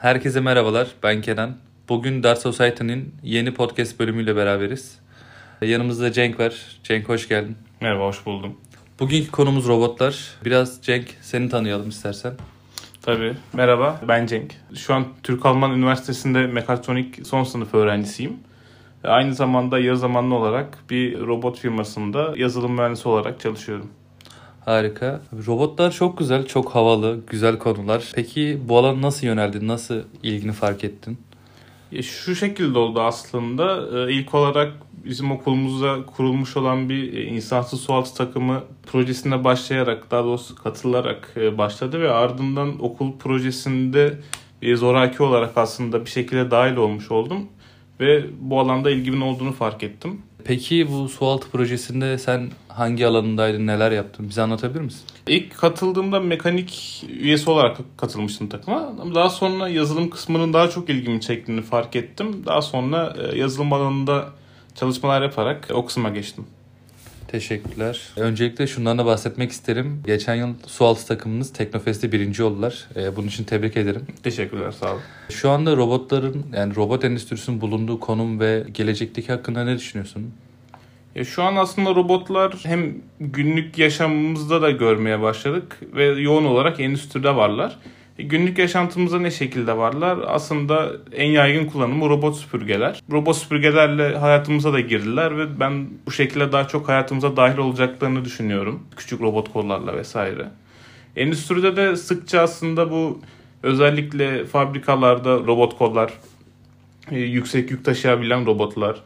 Herkese merhabalar. Ben Kenan. Bugün Dart Society'nin yeni podcast bölümüyle beraberiz. Yanımızda Cenk var. Cenk hoş geldin. Merhaba, hoş buldum. Bugünkü konumuz robotlar. Biraz Cenk seni tanıyalım istersen. Tabii. Merhaba, ben Cenk. Şu an Türk-Alman Üniversitesi'nde mekatronik son sınıf öğrencisiyim. Aynı zamanda yarı zamanlı olarak bir robot firmasında yazılım mühendisi olarak çalışıyorum. Harika. Robotlar çok güzel, çok havalı, güzel konular. Peki bu alana nasıl yöneldin? Nasıl ilgini fark ettin? Ya şu şekilde oldu aslında. Ee, ilk olarak bizim okulumuzda kurulmuş olan bir e, insansız sualtı takımı projesine başlayarak, daha doğrusu katılarak e, başladı ve ardından okul projesinde zoraki olarak aslında bir şekilde dahil olmuş oldum ve bu alanda ilgimin olduğunu fark ettim. Peki bu sualtı projesinde sen hangi alanındaydın, neler yaptın? Bize anlatabilir misin? İlk katıldığımda mekanik üyesi olarak katılmıştım takıma. Daha sonra yazılım kısmının daha çok ilgimi çektiğini fark ettim. Daha sonra e, yazılım alanında çalışmalar yaparak o kısma geçtim. Teşekkürler. Öncelikle şundan da bahsetmek isterim. Geçen yıl sualtı takımınız Teknofest'te birinci oldular. Ee, bunun için tebrik ederim. Teşekkürler, sağ olun. Şu anda robotların yani robot endüstrisinin bulunduğu konum ve gelecekteki hakkında ne düşünüyorsun? Ya şu an aslında robotlar hem günlük yaşamımızda da görmeye başladık ve yoğun olarak endüstride varlar. E, günlük yaşantımızda ne şekilde varlar? Aslında en yaygın kullanımı robot süpürgeler. Robot süpürgelerle hayatımıza da girdiler ve ben bu şekilde daha çok hayatımıza dahil olacaklarını düşünüyorum. Küçük robot kollarla vesaire. Endüstride de sıkça aslında bu özellikle fabrikalarda robot kollar, e, yüksek yük taşıyabilen robotlar,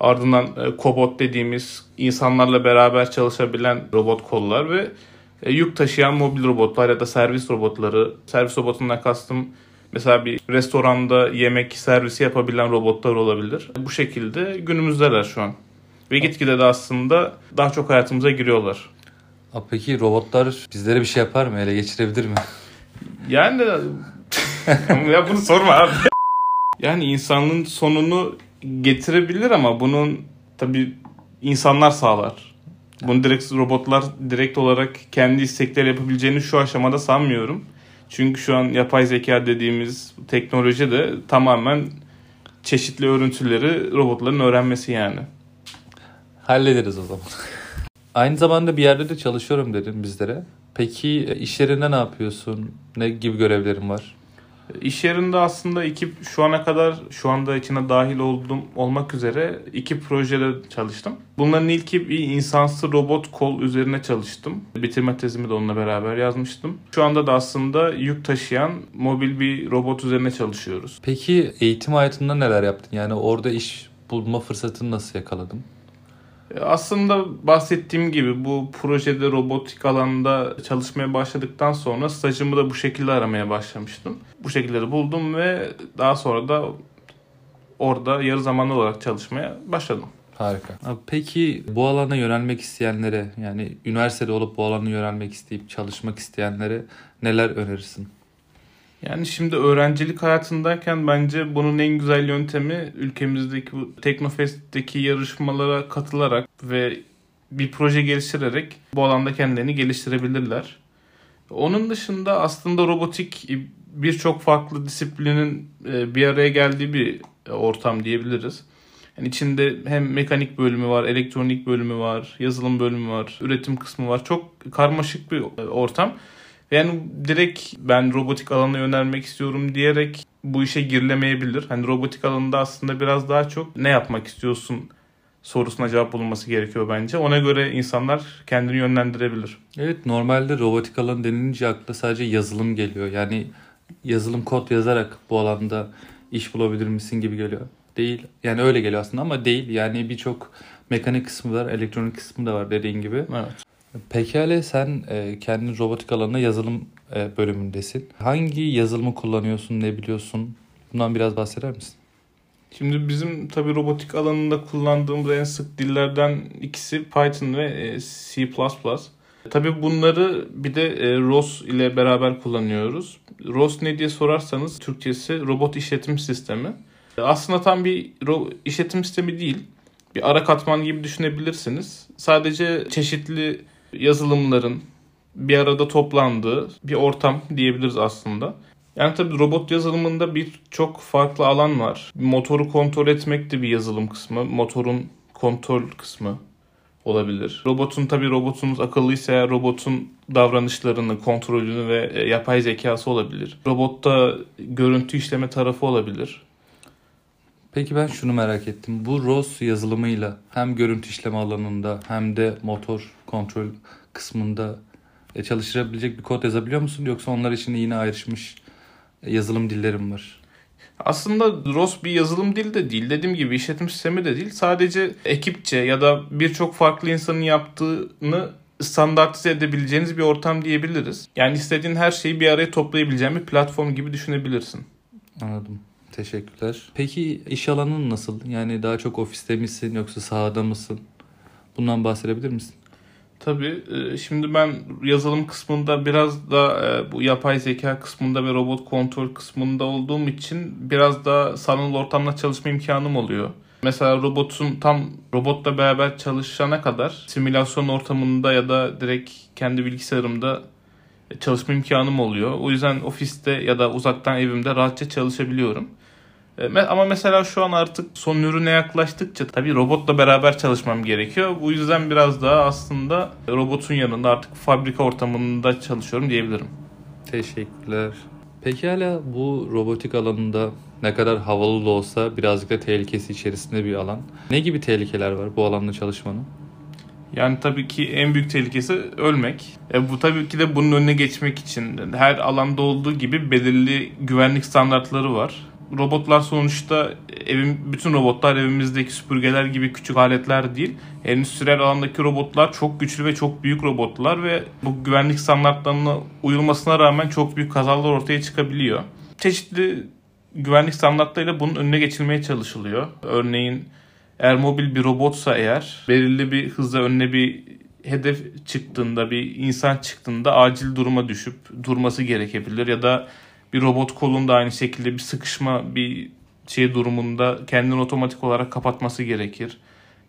ardından e, kobot dediğimiz insanlarla beraber çalışabilen robot kollar ve e, yük taşıyan mobil robotlar ya da servis robotları. Servis robotundan kastım mesela bir restoranda yemek servisi yapabilen robotlar olabilir. Bu şekilde günümüzdeler şu an. Ve gitgide de aslında daha çok hayatımıza giriyorlar. Peki robotlar bizlere bir şey yapar mı? Ele geçirebilir mi? Yani ya bunu sorma abi. Yani insanlığın sonunu getirebilir ama bunun tabi insanlar sağlar. Bunu direkt robotlar direkt olarak kendi istekleri yapabileceğini şu aşamada sanmıyorum. Çünkü şu an yapay zeka dediğimiz teknoloji de tamamen çeşitli örüntüleri robotların öğrenmesi yani. Hallederiz o zaman. Aynı zamanda bir yerde de çalışıyorum dedim bizlere. Peki e, iş yerinde ne yapıyorsun? Ne gibi görevlerin var? İş yerinde aslında iki şu ana kadar şu anda içine dahil oldum olmak üzere iki projede çalıştım. Bunların ilki bir insansız robot kol üzerine çalıştım. Bitirme tezimi de onunla beraber yazmıştım. Şu anda da aslında yük taşıyan mobil bir robot üzerine çalışıyoruz. Peki eğitim hayatında neler yaptın? Yani orada iş bulma fırsatını nasıl yakaladın? Aslında bahsettiğim gibi bu projede robotik alanda çalışmaya başladıktan sonra stajımı da bu şekilde aramaya başlamıştım. Bu şekilde buldum ve daha sonra da orada yarı zamanlı olarak çalışmaya başladım. Harika. Peki bu alana yönelmek isteyenlere yani üniversitede olup bu alana yönelmek isteyip çalışmak isteyenlere neler önerirsin? Yani şimdi öğrencilik hayatındayken bence bunun en güzel yöntemi ülkemizdeki bu Teknofest'teki yarışmalara katılarak ve bir proje geliştirerek bu alanda kendilerini geliştirebilirler. Onun dışında aslında robotik birçok farklı disiplinin e, bir araya geldiği bir ortam diyebiliriz. Yani içinde hem mekanik bölümü var, elektronik bölümü var, yazılım bölümü var, üretim kısmı var. Çok karmaşık bir ortam. Yani direkt ben robotik alana yönelmek istiyorum diyerek bu işe girilemeyebilir. Hani robotik alanında aslında biraz daha çok ne yapmak istiyorsun sorusuna cevap bulunması gerekiyor bence. Ona göre insanlar kendini yönlendirebilir. Evet normalde robotik alan denilince akla sadece yazılım geliyor. Yani yazılım kod yazarak bu alanda iş bulabilir misin gibi geliyor. Değil. Yani öyle geliyor aslında ama değil. Yani birçok mekanik kısmı var, elektronik kısmı da var dediğin gibi. Evet. Pekala sen e, kendin robotik alanında yazılım e, bölümündesin. Hangi yazılımı kullanıyorsun, ne biliyorsun? Bundan biraz bahseder misin? Şimdi bizim tabi robotik alanında kullandığımız en sık dillerden ikisi Python ve e, C++. Tabi bunları bir de e, ROS ile beraber kullanıyoruz. ROS ne diye sorarsanız Türkçesi robot işletim sistemi. Aslında tam bir işletim sistemi değil. Bir ara katman gibi düşünebilirsiniz. Sadece çeşitli yazılımların bir arada toplandığı bir ortam diyebiliriz aslında. Yani tabii robot yazılımında birçok farklı alan var. Motoru kontrol etmek de bir yazılım kısmı. Motorun kontrol kısmı olabilir. Robotun tabii robotunuz akıllıysa eğer robotun davranışlarını, kontrolünü ve e, yapay zekası olabilir. Robotta görüntü işleme tarafı olabilir. Peki ben şunu merak ettim. Bu ROS yazılımıyla hem görüntü işleme alanında hem de motor kontrol kısmında e, çalıştırabilecek bir kod yazabiliyor musun? Yoksa onlar için yine ayrışmış e, yazılım dillerim var? Aslında ROS bir yazılım dili de değil. Dediğim gibi işletim sistemi de değil. Sadece ekipçe ya da birçok farklı insanın yaptığını standartize edebileceğiniz bir ortam diyebiliriz. Yani istediğin her şeyi bir araya toplayabileceğin bir platform gibi düşünebilirsin. Anladım. Teşekkürler. Peki iş alanın nasıl? Yani daha çok ofiste misin yoksa sahada mısın? Bundan bahsedebilir misin? Tabii. E, şimdi ben yazılım kısmında biraz da e, bu yapay zeka kısmında ve robot kontrol kısmında olduğum için biraz da sanal ortamda çalışma imkanım oluyor. Mesela robotun tam robotla beraber çalışana kadar simülasyon ortamında ya da direkt kendi bilgisayarımda çalışma imkanım oluyor. O yüzden ofiste ya da uzaktan evimde rahatça çalışabiliyorum. E, ama mesela şu an artık son ürüne yaklaştıkça tabii robotla beraber çalışmam gerekiyor. Bu yüzden biraz daha aslında robotun yanında artık fabrika ortamında çalışıyorum diyebilirim. Teşekkürler. Peki hala bu robotik alanında ne kadar havalı da olsa birazcık da tehlikesi içerisinde bir alan. Ne gibi tehlikeler var bu alanda çalışmanın? Yani tabii ki en büyük tehlikesi ölmek. E bu tabii ki de bunun önüne geçmek için her alanda olduğu gibi belirli güvenlik standartları var robotlar sonuçta evim bütün robotlar evimizdeki süpürgeler gibi küçük aletler değil. Endüstriyel alandaki robotlar çok güçlü ve çok büyük robotlar ve bu güvenlik standartlarına uyulmasına rağmen çok büyük kazalar ortaya çıkabiliyor. Çeşitli güvenlik standartlarıyla bunun önüne geçilmeye çalışılıyor. Örneğin eğer mobil bir robotsa eğer belirli bir hızla önüne bir hedef çıktığında bir insan çıktığında acil duruma düşüp durması gerekebilir ya da bir robot kolunda aynı şekilde bir sıkışma bir şey durumunda kendini otomatik olarak kapatması gerekir.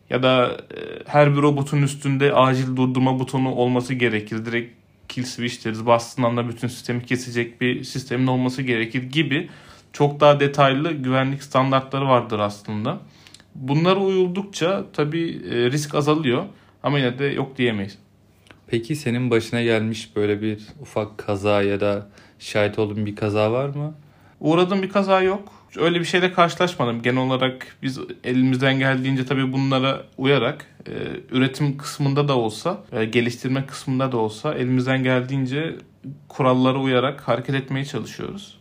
Ya da e, her bir robotun üstünde acil durdurma butonu olması gerekir. Direkt kill switch deriz. Bastığın anda bütün sistemi kesecek bir sistemin olması gerekir gibi çok daha detaylı güvenlik standartları vardır aslında. Bunlara uyuldukça tabii e, risk azalıyor ama yine de yok diyemeyiz. Peki senin başına gelmiş böyle bir ufak kaza ya da şahit olduğun bir kaza var mı? Uğradığım bir kaza yok. Öyle bir şeyle karşılaşmadım. Genel olarak biz elimizden geldiğince tabii bunlara uyarak e, üretim kısmında da olsa, e, geliştirme kısmında da olsa elimizden geldiğince kurallara uyarak hareket etmeye çalışıyoruz.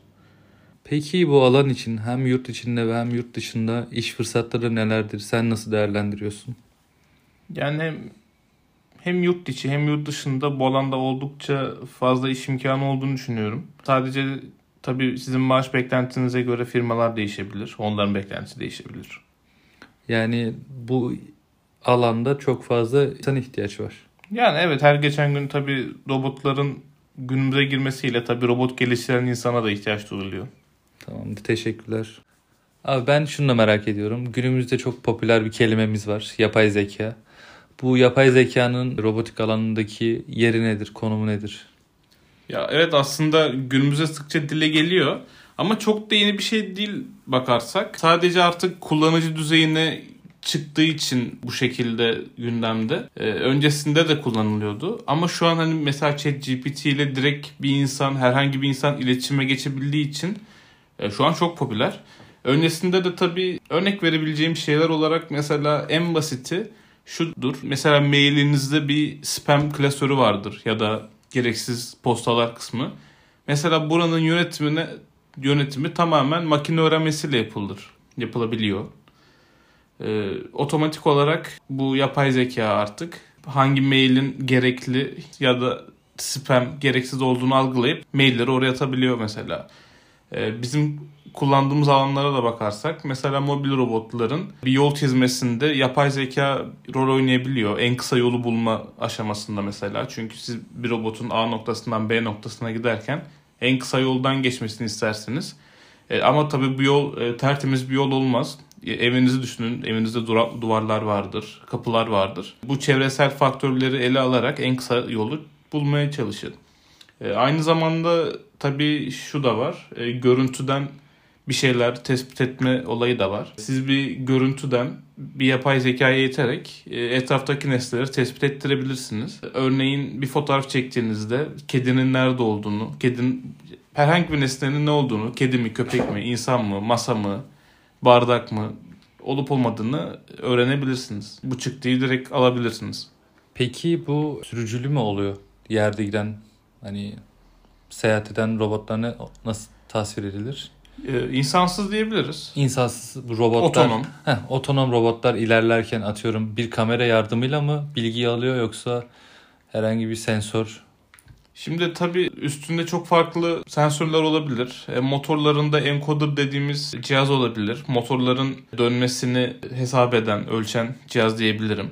Peki bu alan için hem yurt içinde ve hem yurt dışında iş fırsatları nelerdir? Sen nasıl değerlendiriyorsun? Yani hem yurt içi hem yurt dışında bu alanda oldukça fazla iş imkanı olduğunu düşünüyorum. Sadece tabii sizin maaş beklentinize göre firmalar değişebilir. Onların beklentisi değişebilir. Yani bu alanda çok fazla insan ihtiyaç var. Yani evet her geçen gün tabii robotların günümüze girmesiyle tabii robot geliştiren insana da ihtiyaç duyuluyor. Tamam teşekkürler. Abi ben şunu da merak ediyorum. Günümüzde çok popüler bir kelimemiz var. Yapay zeka. Bu yapay zekanın robotik alanındaki yeri nedir, konumu nedir? Ya evet aslında günümüze sıkça dile geliyor. Ama çok da yeni bir şey değil bakarsak. Sadece artık kullanıcı düzeyine çıktığı için bu şekilde gündemde. Ee, öncesinde de kullanılıyordu. Ama şu an hani mesela ChatGPT ile direkt bir insan, herhangi bir insan iletişime geçebildiği için e, şu an çok popüler. Öncesinde de tabii örnek verebileceğim şeyler olarak mesela en basiti şudur. Mesela mailinizde bir spam klasörü vardır ya da gereksiz postalar kısmı. Mesela buranın yönetimine yönetimi tamamen makine öğrenmesiyle yapılır. Yapılabiliyor. Ee, otomatik olarak bu yapay zeka artık hangi mailin gerekli ya da spam gereksiz olduğunu algılayıp mailleri oraya atabiliyor mesela. Ee, bizim kullandığımız alanlara da bakarsak mesela mobil robotların bir yol çizmesinde yapay zeka rol oynayabiliyor. En kısa yolu bulma aşamasında mesela. Çünkü siz bir robotun A noktasından B noktasına giderken en kısa yoldan geçmesini istersiniz. E, ama tabii bu yol e, tertemiz bir yol olmaz. E, evinizi düşünün. Evinizde dura, duvarlar vardır, kapılar vardır. Bu çevresel faktörleri ele alarak en kısa yolu bulmaya çalışın. E, aynı zamanda tabii şu da var. E, görüntüden bir şeyler tespit etme olayı da var. Siz bir görüntüden bir yapay zekaya yeterek e, etraftaki nesneleri tespit ettirebilirsiniz. Örneğin bir fotoğraf çektiğinizde kedinin nerede olduğunu, kedinin herhangi bir nesnenin ne olduğunu, kedi mi, köpek mi, insan mı, masa mı, bardak mı olup olmadığını öğrenebilirsiniz. Bu çıktıyı direkt alabilirsiniz. Peki bu sürücülü mü oluyor? Yerde giden hani seyahat eden robotlar nasıl tasvir edilir? Ee, insansız diyebiliriz. İnsansız robotlar, Otonom. Heh, otonom robotlar ilerlerken atıyorum bir kamera yardımıyla mı bilgi alıyor yoksa herhangi bir sensör? Şimdi tabii üstünde çok farklı sensörler olabilir. E, motorlarında encoder dediğimiz cihaz olabilir. Motorların dönmesini hesap eden, ölçen cihaz diyebilirim.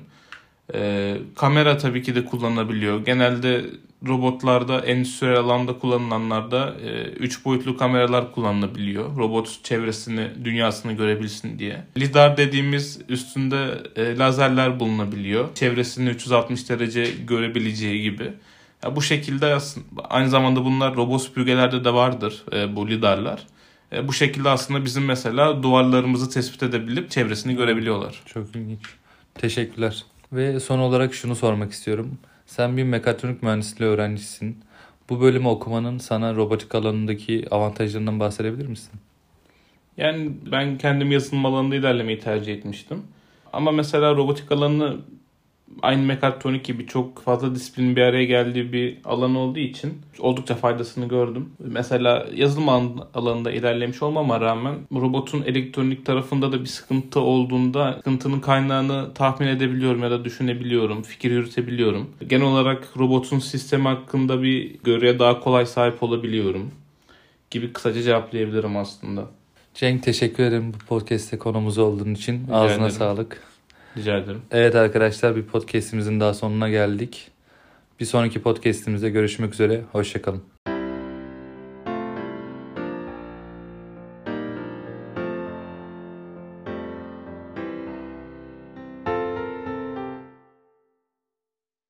E, kamera tabii ki de kullanılabiliyor. Genelde robotlarda endüstriyel alanda kullanılanlarda 3 e, boyutlu kameralar kullanılabiliyor. Robot çevresini, dünyasını görebilsin diye. Lidar dediğimiz üstünde e, lazerler bulunabiliyor. Çevresini 360 derece görebileceği gibi. Ya bu şekilde aslında aynı zamanda bunlar robot süpürgelerde de vardır e, bu lidarlar. E, bu şekilde aslında bizim mesela duvarlarımızı tespit edebilip çevresini görebiliyorlar. Çok ilginç. Teşekkürler. Ve son olarak şunu sormak istiyorum. Sen bir mekatronik mühendisliği öğrencisin. Bu bölümü okumanın sana robotik alanındaki avantajlarından bahsedebilir misin? Yani ben kendim yazılım alanında ilerlemeyi tercih etmiştim. Ama mesela robotik alanı aynı mekatronik gibi çok fazla disiplin bir araya geldiği bir alan olduğu için oldukça faydasını gördüm. Mesela yazılım alanında ilerlemiş olmama rağmen robotun elektronik tarafında da bir sıkıntı olduğunda sıkıntının kaynağını tahmin edebiliyorum ya da düşünebiliyorum, fikir yürütebiliyorum. Genel olarak robotun sistemi hakkında bir görüye daha kolay sahip olabiliyorum gibi kısaca cevaplayabilirim aslında. Cenk teşekkür ederim bu podcast'te konumuz olduğun için. Rica Ağzına ederim. sağlık. Rica ederim. Evet arkadaşlar bir podcast'imizin daha sonuna geldik. Bir sonraki podcast'imizde görüşmek üzere. Hoşçakalın.